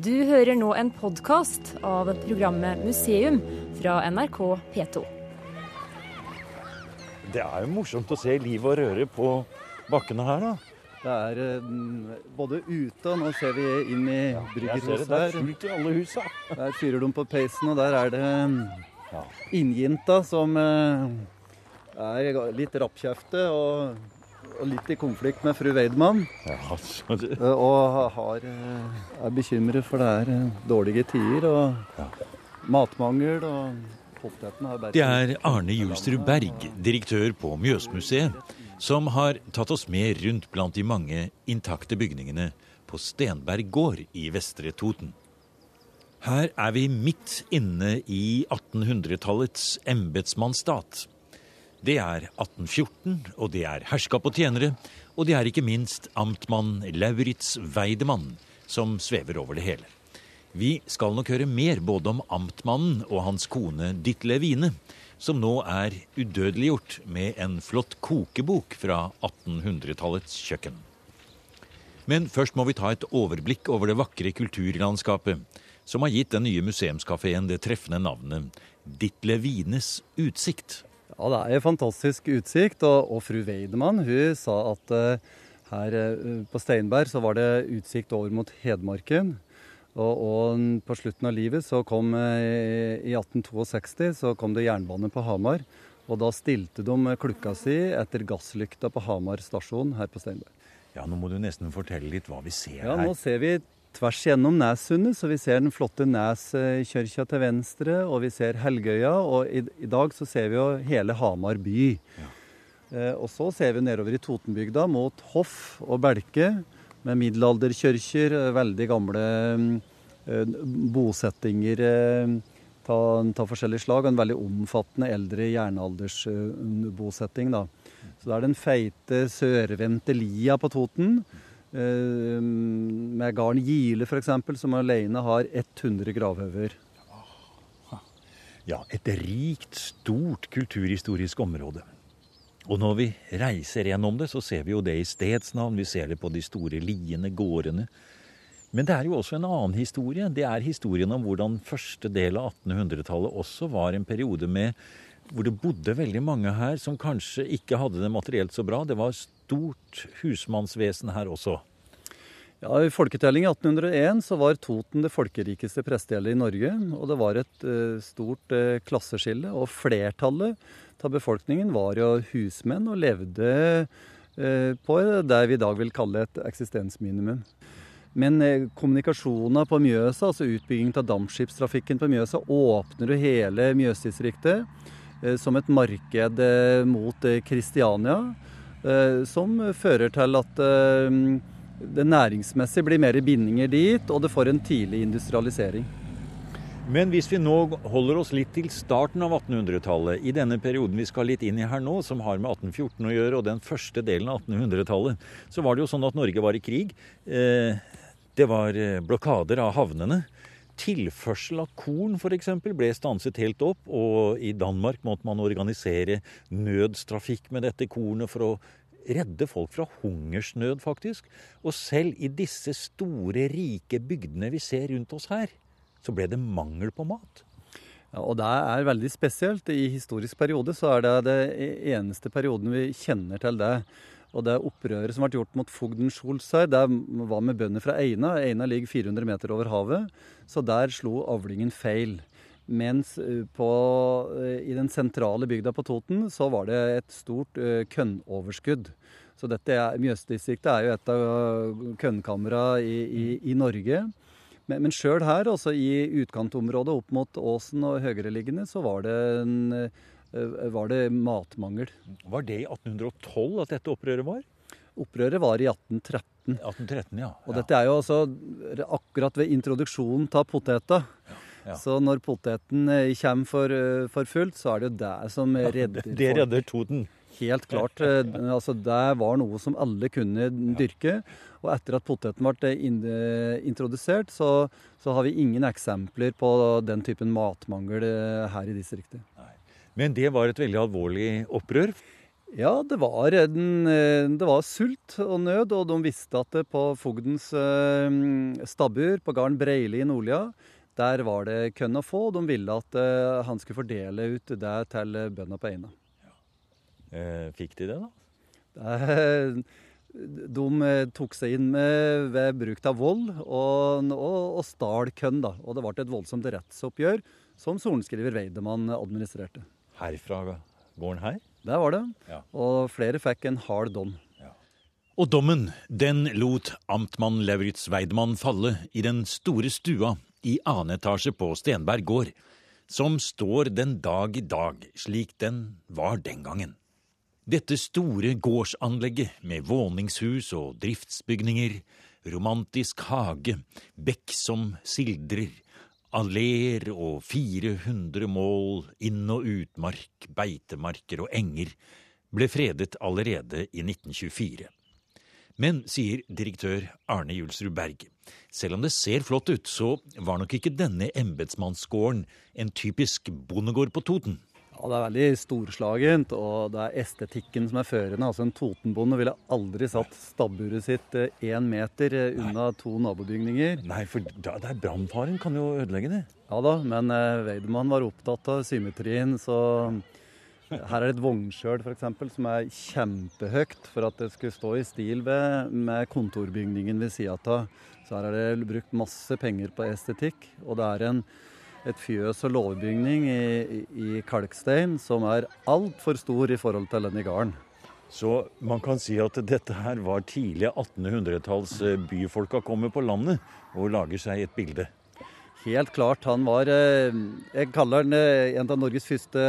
Du hører nå en podkast av programmet Museum fra NRK P2. Det er jo morsomt å se liv og røre på bakkene her, da. Det er eh, både ute, og nå ser vi inn i Jeg ser det. Det er der. fullt i alle husa. Der fyrer de på peisen, og der er det Ja. innjenta som eh, er litt rappkjefte og, og litt i konflikt med fru Weidmann. Ja, eh, Og har, eh, er bekymret for det er eh, dårlige tider og Ja. matmangel. og poteten har Det er Arne Julsrud Berg, direktør på Mjøsmuseet, som har tatt oss med rundt blant de mange intakte bygningene på Stenberg gård i Vestre Toten. Her er vi midt inne i 1800-tallets embetsmannsstat. Det er 1814, og det er herskap og tjenere, og det er ikke minst amtmann Lauritz Weidemann som svever over det hele. Vi skal nok høre mer både om amtmannen og hans kone Ditle Wine, som nå er udødeliggjort med en flott kokebok fra 1800-tallets kjøkken. Men først må vi ta et overblikk over det vakre kulturlandskapet, som har gitt den nye museumskafeen det treffende navnet Ditle Wines utsikt. Ja, det er en fantastisk utsikt, og, og fru Weidemann hun sa at uh, her uh, på Steinberg så var det utsikt over mot Hedmarken. Og, og på slutten av livet, så kom uh, i 1862, så kom det jernbane på Hamar. Og da stilte de klukka si etter gasslykta på Hamar stasjon her på Steinberg. Ja, nå må du nesten fortelle litt hva vi ser Ja, her. nå ser vi tvers gjennom Nessundet, så vi ser den flotte Neskirka til venstre, og vi ser Helgøya, og i, i dag så ser vi jo hele Hamar by. Eh, og så ser vi nedover i Totenbygda mot Hoff og Belke, med middelalderkirker, eh, veldig gamle mm, eh, bosettinger eh, ta, ta forskjellig slag, og en veldig omfattende eldre jernaldersbosetting. da. Så det er den feite, sørvendte lia på Toten. Eh, med garn Gile f.eks., som alene har 100 gravhauger. Ja, et rikt, stort kulturhistorisk område. Og når vi reiser gjennom det, så ser vi jo det i stedsnavn, vi ser det på de store liene, gårdene. Men det er jo også en annen historie. Det er historien om hvordan første del av 1800-tallet også var en periode med hvor det bodde veldig mange her som kanskje ikke hadde det materielt så bra. Det var stort husmannsvesen her også. Ja, I folketelling i 1801 så var Toten det folkerikeste prestegjeldet i Norge. Og det var et uh, stort uh, klasseskille. Og flertallet av befolkningen var jo husmenn og levde uh, på det vi i dag vil kalle et eksistensminimum. Men kommunikasjonen på Mjøsa, altså utbyggingen av dampskipstrafikken på Mjøsa, åpner jo hele Mjøsdistriktet som et marked mot Kristiania. Eh, Som fører til at eh, det næringsmessig blir mer bindinger dit, og det får en tidlig industrialisering. Men hvis vi nå holder oss litt til starten av 1800-tallet, i denne perioden vi skal litt inn i her nå, som har med 1814 å gjøre, og den første delen av 1800-tallet, så var det jo sånn at Norge var i krig. Eh, det var blokader av havnene. Tilførsel av korn f.eks. ble stanset helt opp, og i Danmark måtte man organisere nødstrafikk med dette kornet for å redde folk fra hungersnød, faktisk. Og selv i disse store, rike bygdene vi ser rundt oss her, så ble det mangel på mat. Ja, og det er veldig spesielt. I historisk periode så er det det eneste perioden vi kjenner til det. Og det opprøret som ble gjort mot fogden Scholz her, det var med bønder fra Eina. Eina ligger 400 meter over havet, så der slo avlingen feil. Mens eh, på, eh, i den sentrale bygda på Toten så var det et stort uh, kønnoverskudd. Så dette Mjøsdistriktet er jo et av kønnkamera i, i, i Norge. Men, men sjøl her, altså i utkantområdet opp mot åsen og høyereliggende, så var det, en, eh, var det matmangel. Var det i 1812 at dette opprøret var? Opprøret var i 1813. 1813, ja. Og dette er jo altså akkurat ved introduksjonen av poteta. ja. Så når poteten eh, kommer for, eh, for fullt, så er det jo det som redder Det redder Toten. Helt klart. eh, altså Det var noe som alle kunne dyrke. Og etter at poteten ble eh, introdusert, så, så har vi ingen eksempler på den typen matmangel eh, her i distriktet. Men det var et veldig alvorlig opprør. Ja, det var, en, eh, det var, sult og nød, og de visste at på fogdens eh, stabbur på gården Breili i Nordlia, der var det kønn å få. og De ville at eh, han skulle fordele ut det til bøndene på. Eh, fikk de det, da? Det, de tok seg inn med, ved bruk av vold og, og, og stal kønn. da. Og det ble et voldsomt rettsoppgjør som sorenskriver Weidemann administrerte. Herfra gården her? Der var det. Ja. Og flere fikk en hard dom. Ja. Og dommen, den lot amtmann Lauritz Weidmann falle i den store stua i annen etasje på Stenberg gård, som står den dag i dag slik den var den gangen. Dette store gårdsanlegget med våningshus og driftsbygninger, romantisk hage, bekk som sildrer, alleer og 400 mål inn- og utmark, beitemarker og enger ble fredet allerede i 1924. Men, sier direktør Arne Julsrud Berg, selv om det ser flott ut, så var nok ikke denne embetsmannsgården en typisk bondegård på Toten. Ja, Det er veldig storslagent, og det er estetikken som er førende. Altså En Totenbonde ville aldri satt stabburet sitt én eh, meter unna unna to nabobygninger. Nei, for da, er brannfaren kan jo ødelegge det. Ja da, men eh, Weidemann var opptatt av symmetrien, så her er det et vognskjøl f.eks. som er kjempehøyt for at det skulle stå i stil ved, med kontorbygningen ved sida av. Så her er det brukt masse penger på estetikk. Og det er en et fjøs- og låvebygning i, i, kalkstein som er altfor stor i forhold til den i gården. Så man kan si at dette her var tidlige 1800-talls eh, byfolka kommer på landet og lager seg et bilde? Helt klart. Han var eh, Jeg kaller han eh, en av Norges første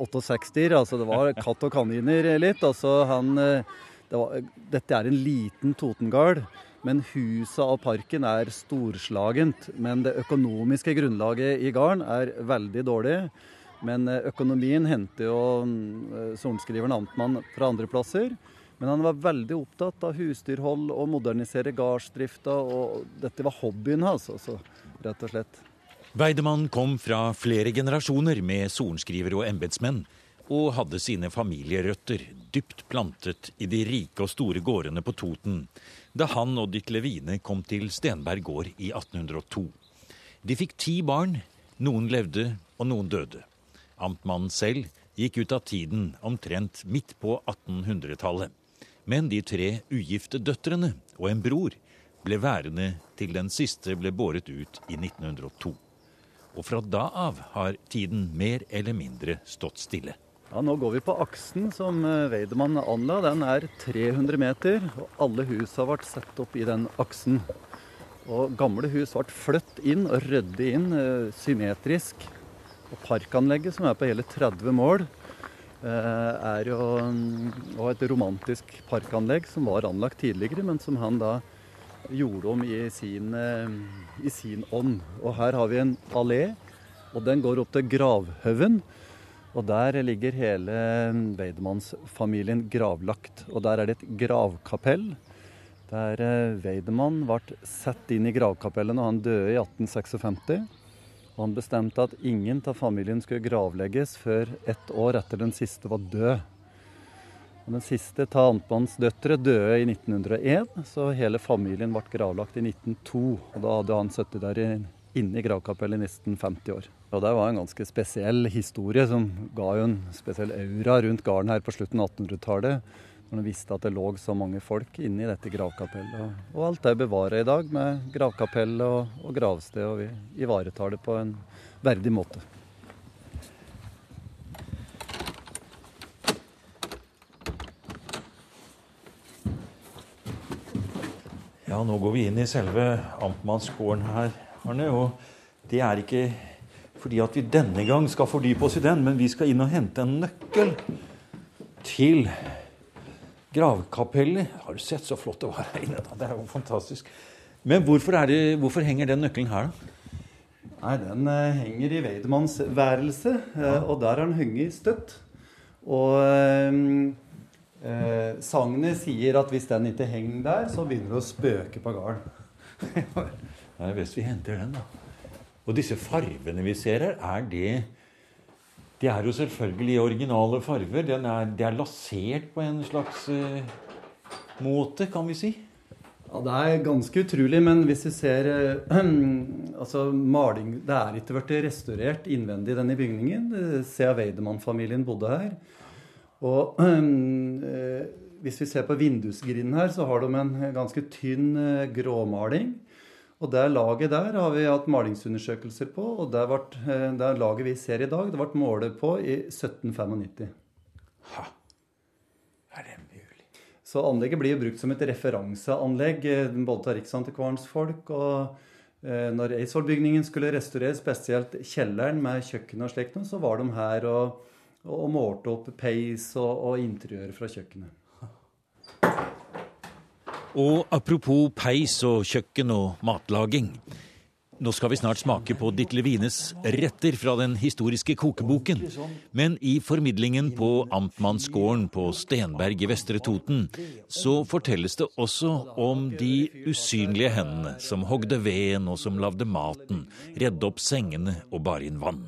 68-er. Altså det var katt og kaniner litt. Altså han det var, Dette er en liten Totengard. Men huset og parken er storslagent. Men det økonomiske grunnlaget i gården er veldig dårlig. Men eh, økonomien henter jo eh, sorenskriveren Amtmann fra andre plasser. Men han var veldig opptatt av husdyrhold og modernisere gardsdrifta. Og dette var hobbyen hans, altså, rett og slett. Weidemann kom fra flere generasjoner med sorenskriver og embetsmenn, og hadde sine familierøtter dypt plantet i de rike og store gårdene på Toten, da han og ditt levine kom til Stenberg gård i 1802. De fikk ti barn. Noen levde, og noen døde. Amtmannen selv gikk ut av tiden omtrent midt på 1800-tallet. Men de tre ugifte døtrene og en bror ble værende til den siste ble båret ut i 1902. Og fra da av har tiden mer eller mindre stått stille. Ja, Nå går vi på aksen som eh, Weidemann anla. Den er 300 meter, og alle husa ble satt opp i den aksen. Og gamle hus ble flytt inn og ryddet inn eh, symmetrisk. Og parkanlegget, som er på hele 30 mål, eh, er jo mm, et romantisk parkanlegg som var anlagt tidligere, men som han da gjorde om i sin, eh, i sin ånd. Og her har vi en allé, og den går opp til Gravhaugen. Og der ligger hele Weidemannsfamilien gravlagt. Og der er det et gravkapell. Der eh, Weidemann ble satt inn i gravkapellet når han døde i 1856. Og han bestemte at ingen av familien skulle gravlegges før ett år etter den siste var død. Og den siste av Antmanns døtre døde i 1901, så hele familien ble gravlagt i 1902. Og da hadde han sittet der inne i gravkapellet i nesten 50 år. Og Det var en ganske spesiell historie som ga jo en spesiell aura rundt gården her på slutten av 1800-tallet. Når en visste at det lå så mange folk inne i dette gravkapellet. Og alt er bevara i dag med gravkapell og, og gravsted, og vi ivaretar det på en verdig måte. Ja, nå går vi inn i selve amtmannsgården her, Arne. Og det er ikke fordi at vi denne gang skal fordype oss i den, men vi skal inn og hente en nøkkel til gravkapellet. Har du sett så flott det var her inne? da? Det er jo fantastisk. Men hvorfor, det, hvorfor henger den nøkkelen her, da? Nei, Den eh, henger i Weidemanns værelse, uh, og der har den hengt støtt. Og eh, sagnet sier at hvis den ikke henger der, så begynner det å spøke på gården. er best vi henter den, da. Og disse farvene vi ser her, er det De er jo selvfølgelig originale farver. Er, de er lasert på en slags uh, måte, kan vi si. Ja, Det er ganske utrolig, men hvis vi ser uh, altså maling Det er ikke blitt restaurert innvendig denne bygningen Sea Weidemann-familien bodde her. Og uh, hvis vi ser på vindusgrinden her, så har de en ganske tynn gråmaling. Og det laget der har vi hatt malingsundersøkelser på, og det, ble, eh, det laget vi ser i dag, det ble målet på i 1795. Ha. Er det mulig? Så anlegget blir jo brukt som et referanseanlegg eh, både av Riksantikvarens folk og når Eidsvoll-bygningen skulle restaureres, spesielt kjelleren med kjøkken og slikt, så var de her og, og målte opp peis og, og interiør fra kjøkkenet. Og apropos peis og kjøkken og matlaging. Nå skal vi snart smake på Ditle Wienes retter fra den historiske kokeboken. Men i formidlingen på Amtmannsgården på Stenberg i Vestre Toten, så fortelles det også om de usynlige hendene som hogde veden og som lagde maten, redde opp sengene og bar inn vann.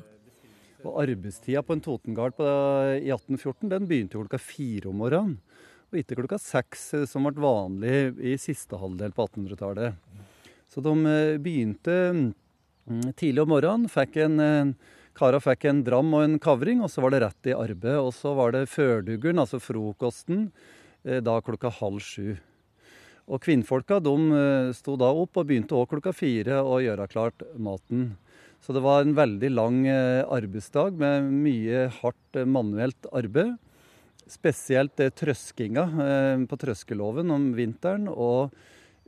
Og Arbeidstida på en Totengard i 1814 den begynte klokka fire om morgenen og etter klokka seks, eh, som ble vanlig i siste halvdel på 1800-tallet. Så de eh, begynte mm, tidlig om morgenen. fikk en, Kara fikk en dram og en kavring, og så var det rett i arbeid. Og så var det førduggen, altså frokosten, eh, da klokka halv sju. Og kvinnfolka de sto da opp og begynte òg klokka fire å gjøre klart maten. Så det var en veldig lang arbeidsdag med mye hardt manuelt arbeid. Spesielt det trøskinga eh, på trøskeloven om vinteren og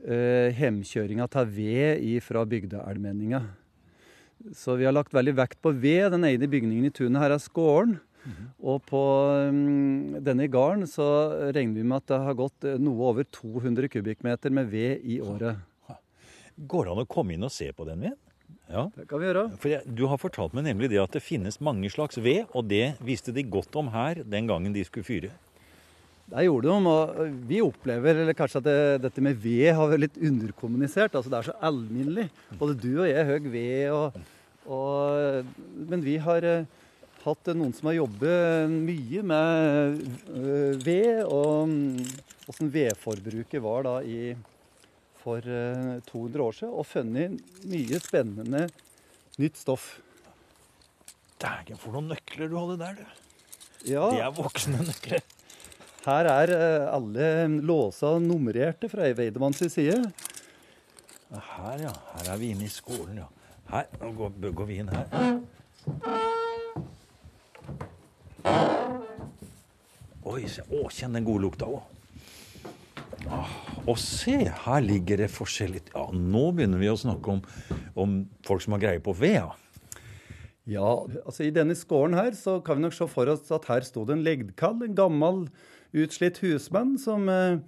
eh, hjemkjøringa av ved fra bygdeallmenninga. Så vi har lagt veldig vekt på ved. Den ene bygningen i tunet her er skåren. Mm. Og på um, denne gården så regner vi med at det har gått noe over 200 kubikkmeter med ved i året. Går det an å komme inn og se på den veden? Ja. Det kan vi gjøre. For jeg, Du har fortalt meg nemlig det at det finnes mange slags ved, og det visste de godt om her den gangen de skulle fyre. Det gjorde de, og vi opplever eller kanskje at det, dette med ved har vært litt underkommunisert. altså Det er så alminnelig. Både du og jeg høy ved. Og, og, men vi har uh, hatt noen som har jobbet mye med uh, ved, og åssen vedforbruket var da i for 200 eh, år siden og funnet mye spennende nytt stoff. Dægen, for noen nøkler du hadde der, du. Ja. Det er voksne nøkler. Her er eh, alle låsa nummererte fra Weidemanns side. Her, ja. Her er vi inne i skolen, ja. Her. Nå går, går vi inn her. Oi, se. Å, kjenn den gode lukta òg. Og se, her ligger det forskjellig Ja, nå begynner vi å snakke om, om folk som har greie på ved. Ja. ja, altså i denne skåren her så kan vi nok se for oss at her sto det en legdkall, en gammel, utslitt husmann som eh,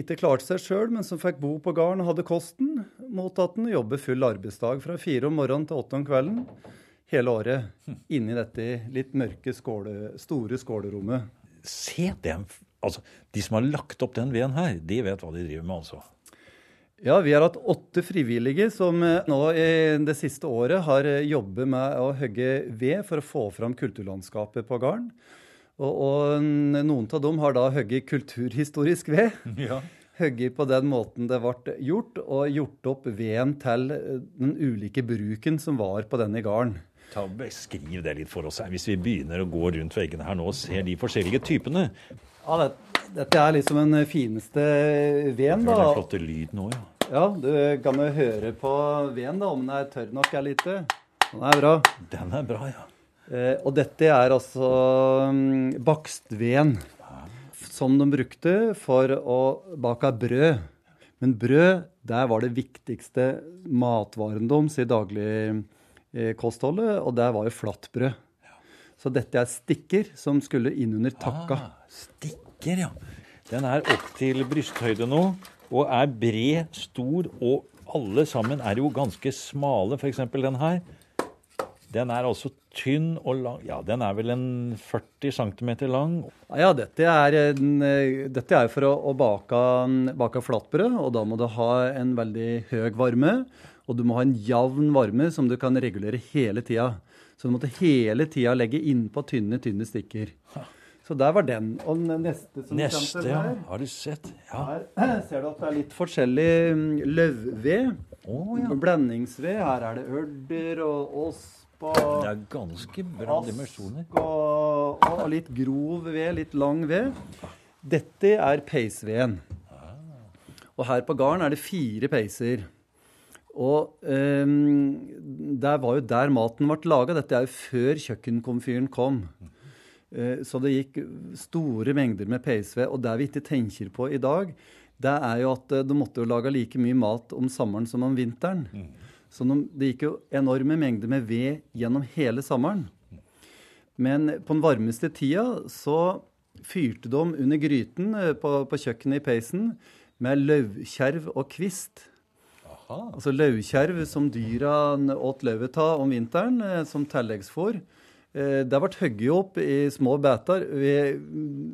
ikke klarte seg sjøl, men som fikk bo på gården og hadde kosten, mot at han jobber full arbeidsdag fra fire om morgenen til åtte om kvelden hele året inni dette litt mørke, skåle, store skålerommet. Se den Altså, De som har lagt opp den veden her, de vet hva de driver med, altså. Ja, vi har hatt åtte frivillige som eh, nå i det siste året har eh, jobbet med å hogge ved for å få fram kulturlandskapet på gården. Og, og, noen av dem har da hogget kulturhistorisk ved. Ja. Hogget på den måten det ble gjort, og gjort opp veden til eh, den ulike bruken som var på denne gården. Ta og Beskriv det litt for oss her, hvis vi begynner å gå rundt veggene her nå og ser de forskjellige typene. Ja, det, Dette er liksom den fineste veden, da. Den flotte lyden òg, ja. Ja, du kan jo høre på veden, da, om den er tørr nok eller ikke. Den er bra. Den er bra, ja. Eh, og dette er altså um, bakstveden som de brukte for å bake brød. Men brød, der var det viktigste matvaren deres i dagligkostholdet, og der var jo flatbrød. Så dette er stikker som skulle inn under takka. Ah, stikker, ja. Den er opp til brysthøyde nå, og er bred, stor, og alle sammen er jo ganske smale. F.eks. den her. Den er altså tynn og lang. Ja, den er vel en 40 cm lang. Ja, dette er, en, dette er for å, å bake, bake flatbrød, og da må du ha en veldig høy varme. Og du må ha en jevn varme som du kan regulere hele tida. Så du måtte hele tida legge innpå tynne, tynne stikker. Så der var den. Og den neste som Neste, ja. her, Har du sett? Ja. her ser du at det er litt forskjellig mm, løvved. Oh, ja. Blandingsved. Her er det ørder og osp og Det er ganske bra dimensjoner. og, og litt grov ved, litt lang ved. Dette er peisveden. Og her på gården er det fire peiser. Og ehm, det var jo der maten ble laga. Dette er jo før kjøkkenkomfyren kom. Eh, så det gikk store mengder med peisved. Og det vi ikke tenker på i dag, det er jo at du de måtte jo lage like mye mat om sommeren som om vinteren. Så de, det gikk jo enorme mengder med ved gjennom hele sommeren. Men på den varmeste tida så fyrte de under gryten eh, på, på kjøkkenet i peisen med løvkjerv og kvist. Altså løvkjerv som dyra åt løvet av om vinteren, eh, som tilleggsfôr. Det Det ble hogget opp i små bæter. Vi,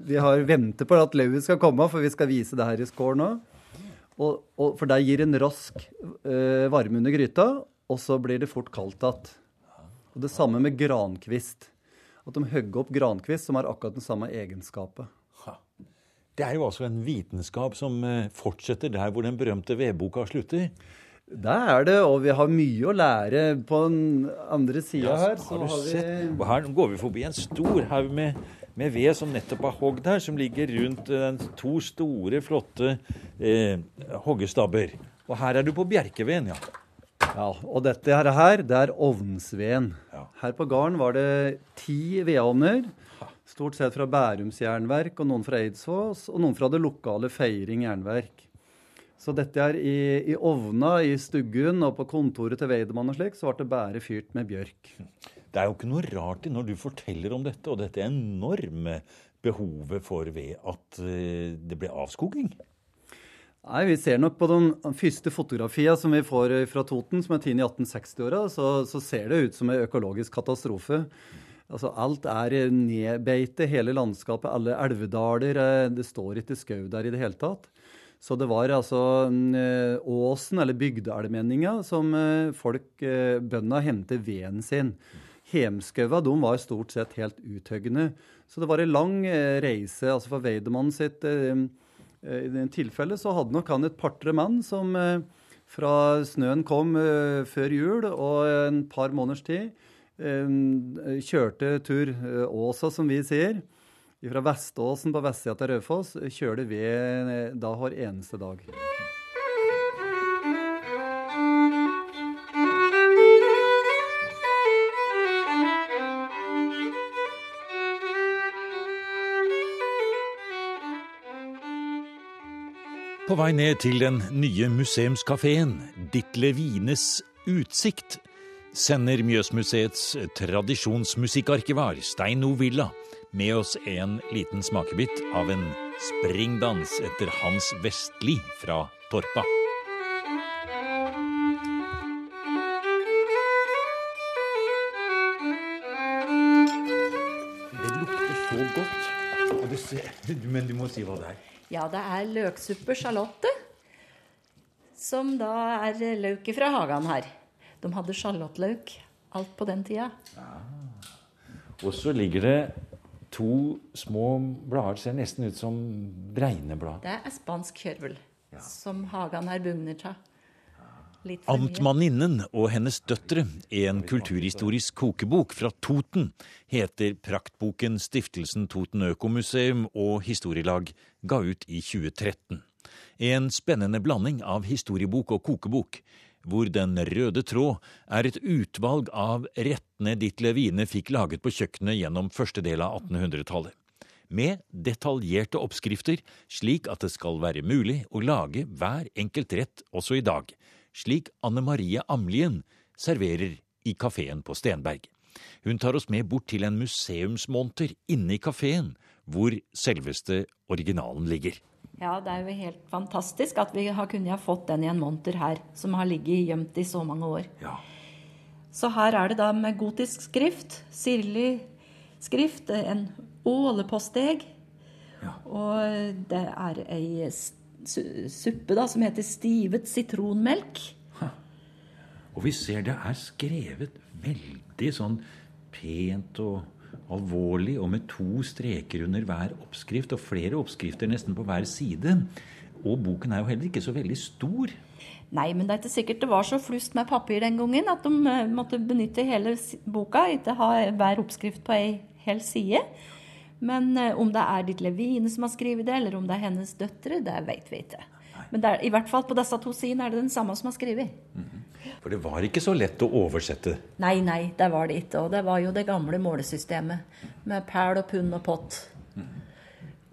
vi har ventet på at løvet skal komme, for vi skal vise det her i skål nå. Og, og, for det gir en rask uh, varme under gryta, og så blir det fort kaldt igjen. Og det samme med grankvist. At de hogger opp grankvist som har akkurat den samme egenskapet. Det er jo altså en vitenskap som eh, fortsetter der hvor den berømte vedboka slutter. Det er det, og vi har mye å lære. På den andre sida her så har har vi sett? Og her går vi forbi en stor haug med, med ved som nettopp er hogd her, som ligger rundt eh, den to store, flotte eh, hoggestabber. Og her er du på Bjerkeveden, ja. Ja, og dette her, her det er ovnsveden. Ja. Her på gården var det ti vedovner. Stort sett fra Bærums jernverk, og noen fra Eidsvås, og noen fra det lokale Feiring jernverk. Så dette er i, i ovna i stuggen og på kontoret til Weidemann og slik, så ble det bare fyrt med bjørk. Det er jo ikke noe rart i når du forteller om dette, og dette enorme behovet for ved, at eh, det ble avskoging. Nei, Vi ser nok på de første fotografiene som vi får fra Toten, som er tatt i 1860-åra, så, så ser det ut som en økologisk katastrofe. Altså Alt er nedbeite, hele landskapet, alle elvedaler. eh, Det står ikke skau der i det hele tatt. Så det var altså mm, eh, åsen, eller bygdeallmenninga, som eh, folk, eh, bøndene, hentet veden sin. Hemskaua var stort sett helt uthøggende. Så det var en lang reise. altså For Weidemann sitt tilfellet så hadde nok han et par-tre mann som fra snøen kom før jul og en par måneders tid kjørte tur Åsa, som vi sier, fra Veståsen på vestsida til Raufoss, kjørte ved eh, da hver eneste dag. På vei ned til den nye museumskafeen Ditle Wienes Utsikt sender Mjøsmuseets tradisjonsmusikkarkivar Stein O. Villa med oss en liten smakebit av en springdans etter Hans Vestli fra Torpa. Det lukter så godt. Du ser, men du må si hva det er. Ja, det er løksuppe Charlotte. Som da er løket fra hagen her. De hadde sjalottløk alt på den tida. Og så ligger det to små blader, ser nesten ut som bregneblad. Det er spansk kjørvel. Som hagen her bugner av. Amtmanninnen og hennes døtre, en kulturhistorisk kokebok fra Toten, heter praktboken Stiftelsen Toten Økomuseum og Historielag ga ut i 2013. En spennende blanding av historiebok og kokebok, hvor den røde tråd er et utvalg av rettene ditt levine fikk laget på kjøkkenet gjennom første del av 1800-tallet. Med detaljerte oppskrifter, slik at det skal være mulig å lage hver enkelt rett også i dag, slik Anne Marie Amlien serverer i kafeen på Stenberg. Hun tar oss med bort til en museumsmonter inne i kafeen, hvor selveste originalen ligger. Ja, det er jo helt fantastisk at vi har kunnet ha fått den i en monter her, som har ligget gjemt i så mange år. Ja. Så her er det da med gotisk skrift, sirlig skrift, en åleposteg. Og det er ei suppe da som heter stivet sitronmelk. Og vi ser det er skrevet veldig sånn pent og alvorlig, og med to streker under hver oppskrift, og flere oppskrifter nesten på hver side. Og boken er jo heller ikke så veldig stor. Nei, men det er ikke sikkert det var så flust med papir den gangen at de eh, måtte benytte hele boka, ikke ha hver oppskrift på ei hel side. Men eh, om det er Ditt Levine som har skrevet det, eller om det er hennes døtre, det vet vi ikke. Men er, i hvert fall på disse to sidene er det den samme som har skrevet. Mm. For det var ikke så lett å oversette? Nei, nei, det var det ikke. Og det var jo det gamle målesystemet med pæl og pund og pott.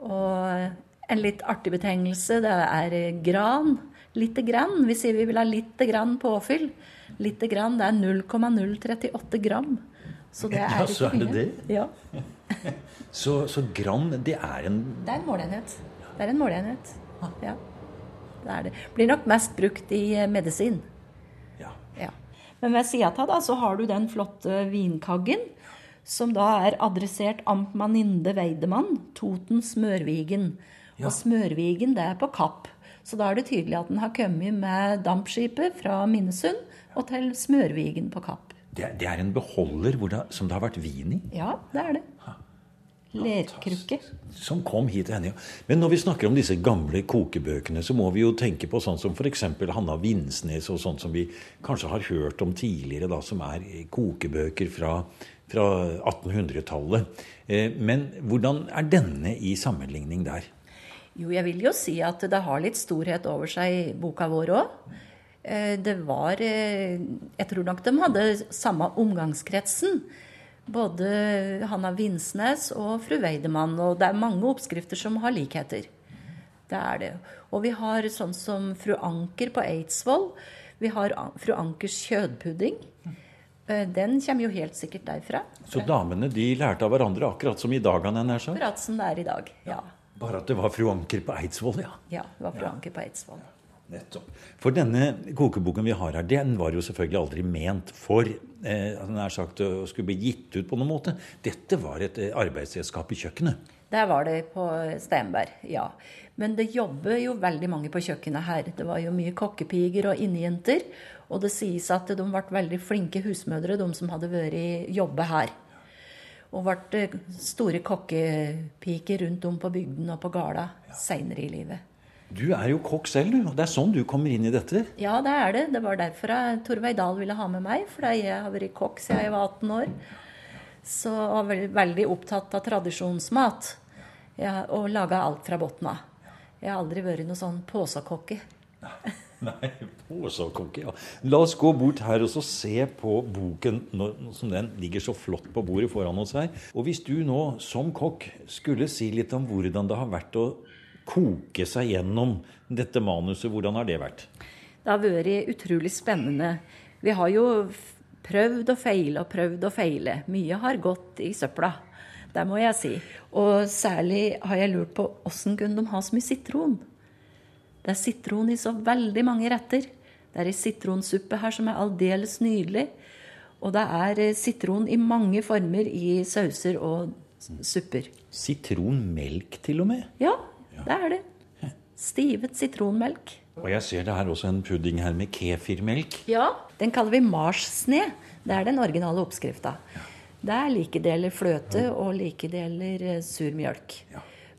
Og en litt artig betegnelse, det er gran. Lite grann. Vi sier vi vil ha lite grann påfyll. Lite grann, det er 0,038 gram. Så det er ja, så er det det? Ja. så, så gram, det er en Det er en måleenhet. Det er en måleenhet. Ja. Det er det. Blir nok mest brukt i eh, medisin. Men ved sida av så har du den flotte vinkaggen, som da er adressert Amtmanninde Weidemann, Toten Smørvigen. Ja. Og Smørvigen, det er på Kapp. Så da er det tydelig at den har kommet med dampskipet fra Minnesund og til Smørvigen på Kapp. Det, det er en beholder det, som det har vært vin i? Ja, det er det. Lerkrukke. Som kom hit til henne, ja. Men når vi snakker om disse gamle kokebøkene, så må vi jo tenke på sånn som f.eks. Hanna Vinsnes, og sånn som vi kanskje har hørt om tidligere, da, som er kokebøker fra, fra 1800-tallet. Eh, men hvordan er denne i sammenligning der? Jo, jeg vil jo si at det har litt storhet over seg, boka vår òg. Eh, det var eh, Jeg tror nok de hadde samme omgangskretsen både Hanna Vinsnes og fru Weidemann. Og det er mange oppskrifter som har likheter. Det er det. Og vi har sånn som fru Anker på Eidsvoll. Vi har fru Ankers kjødpudding. Eh, den kommer jo helt sikkert derfra. Så damene de lærte av hverandre akkurat som i dag? han er sagt? Akkurat som det er i dag, ja. Bare at det var fru Anker på Eidsvoll, ja. Ja, det var fru Anker på Eidsvoll. Nettopp. For denne kokeboken vi har her, den var jo selvfølgelig aldri ment for eh, nær sagt å skulle bli gitt ut på noen måte. Dette var et eh, arbeidsredskap i kjøkkenet. Det var det på Steinberg, ja. Men det jobber jo veldig mange på kjøkkenet her. Det var jo mye kokkepiger og innejenter. Og det sies at de ble veldig flinke husmødre, de som hadde vært jobbe her. Og ble store kokkepiker rundt om på bygden og på gårda seinere i livet. Du er jo kokk selv, du. Det er sånn du kommer inn i dette? Ja, det er det. Det var derfor Torveig Dahl ville ha med meg. For jeg har vært kokk siden jeg var 18 år. Så jeg var veldig opptatt av tradisjonsmat. Ja, og laga alt fra bunnen av. Jeg har aldri vært noe sånn påsakokke. Nei, påsakokke, ja. La oss gå bort her og se på boken som den ligger så flott på bordet foran oss her. Og hvis du nå som kokk skulle si litt om hvordan det har vært å koke seg gjennom dette manuset. Hvordan har det vært? Det har vært utrolig spennende. Vi har jo prøvd og feile og prøvd og feile. Mye har gått i søpla. Det må jeg si. Og særlig har jeg lurt på åssen kunne de ha så mye sitron? Det er sitron i så veldig mange retter. Det er ei sitronsuppe her som er aldeles nydelig. Og det er sitron i mange former i sauser og supper. Sitronmelk til og med? Ja, det er det. Stivet sitronmelk. Og jeg ser det her også en pudding her med kefirmelk. Ja, den kaller vi marssne. Det er den originale oppskrifta. Det er like deler fløte og like deler eh, sur mjølk.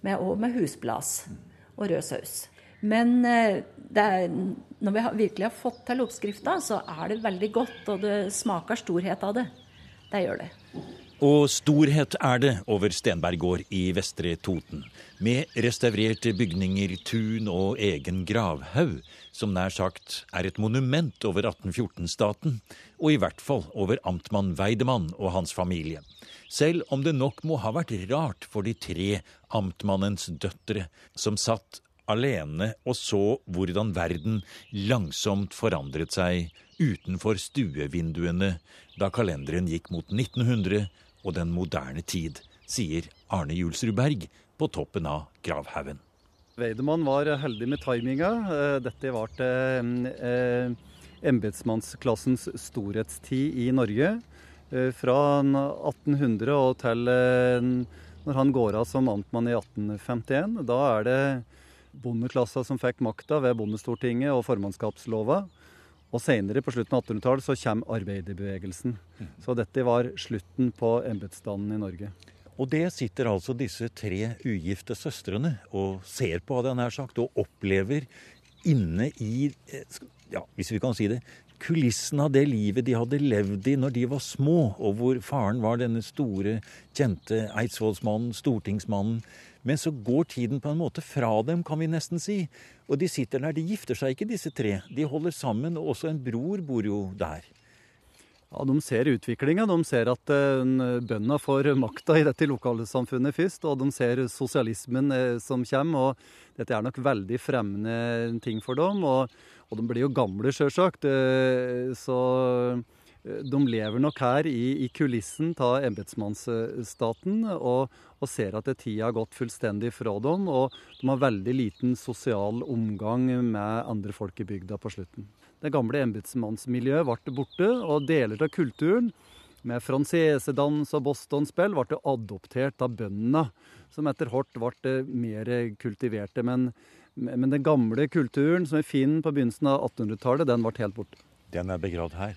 Med, og med husblas og rød saus. Men eh, er, når vi virkelig har fått til oppskrifta, så er det veldig godt, og det smaker storhet av det. Det gjør det. Og storhet er det over Stenberg gård i Vestre Toten, med restaurerte bygninger, tun og egen gravhaug, som nær sagt er et monument over 1814-staten, og i hvert fall over amtmann Weidemann og hans familie. Selv om det nok må ha vært rart for de tre amtmannens døtre, som satt alene og så hvordan verden langsomt forandret seg utenfor stuevinduene da kalenderen gikk mot 1900 og den moderne tid, sier Arne Julsrud Berg på toppen av gravhaugen. Weidemann var heldig med timinga. Eh, dette var til eh, embetsmannsklassens storhetstid i Norge. Eh, fra 1800 og til når han går av som amtmann i 1851. Da er det bondeklassa som fikk makta ved bondestortinget og formannskapslova. Og senere, på slutten av 1800-tallet, så kommer arbeiderbevegelsen. Så dette var slutten på embetsstanden i Norge. Og det sitter altså disse tre ugifte søstrene og ser på, hadde jeg nær sagt, og opplever inne i ja, hvis vi kan si det, kulissen av det livet de hadde levd i når de var små, og hvor faren var denne store, kjente eidsvollsmannen, stortingsmannen. Men så går tiden på en måte fra dem, kan vi nesten si. Og de sitter der. De gifter seg ikke, disse tre. De holder sammen, og også en bror bor jo der. Ja, De ser utviklinga. De ser at uh, bøndene får makta i dette lokalsamfunnet først. Og de ser sosialismen uh, som kommer. og Dette er nok veldig fremmende ting for dem. Og, og de blir jo gamle, sjølsagt. Så de lever nok her i, i kulissen av embetsmannsstaten og, og, ser at tida har gått fullstendig fra dem. Og de har veldig liten sosial omgang med andre folk i bygda på slutten. Det gamle embetsmannsmiljøet ble borte, og deler av kulturen med fransesedans og bostonspill ble adoptert av bøndene, som etter hvert ble mer kultiverte. Men, men, den gamle kulturen som vi finner på begynnelsen av 1800-tallet, den ble helt borte. Den er begravd her?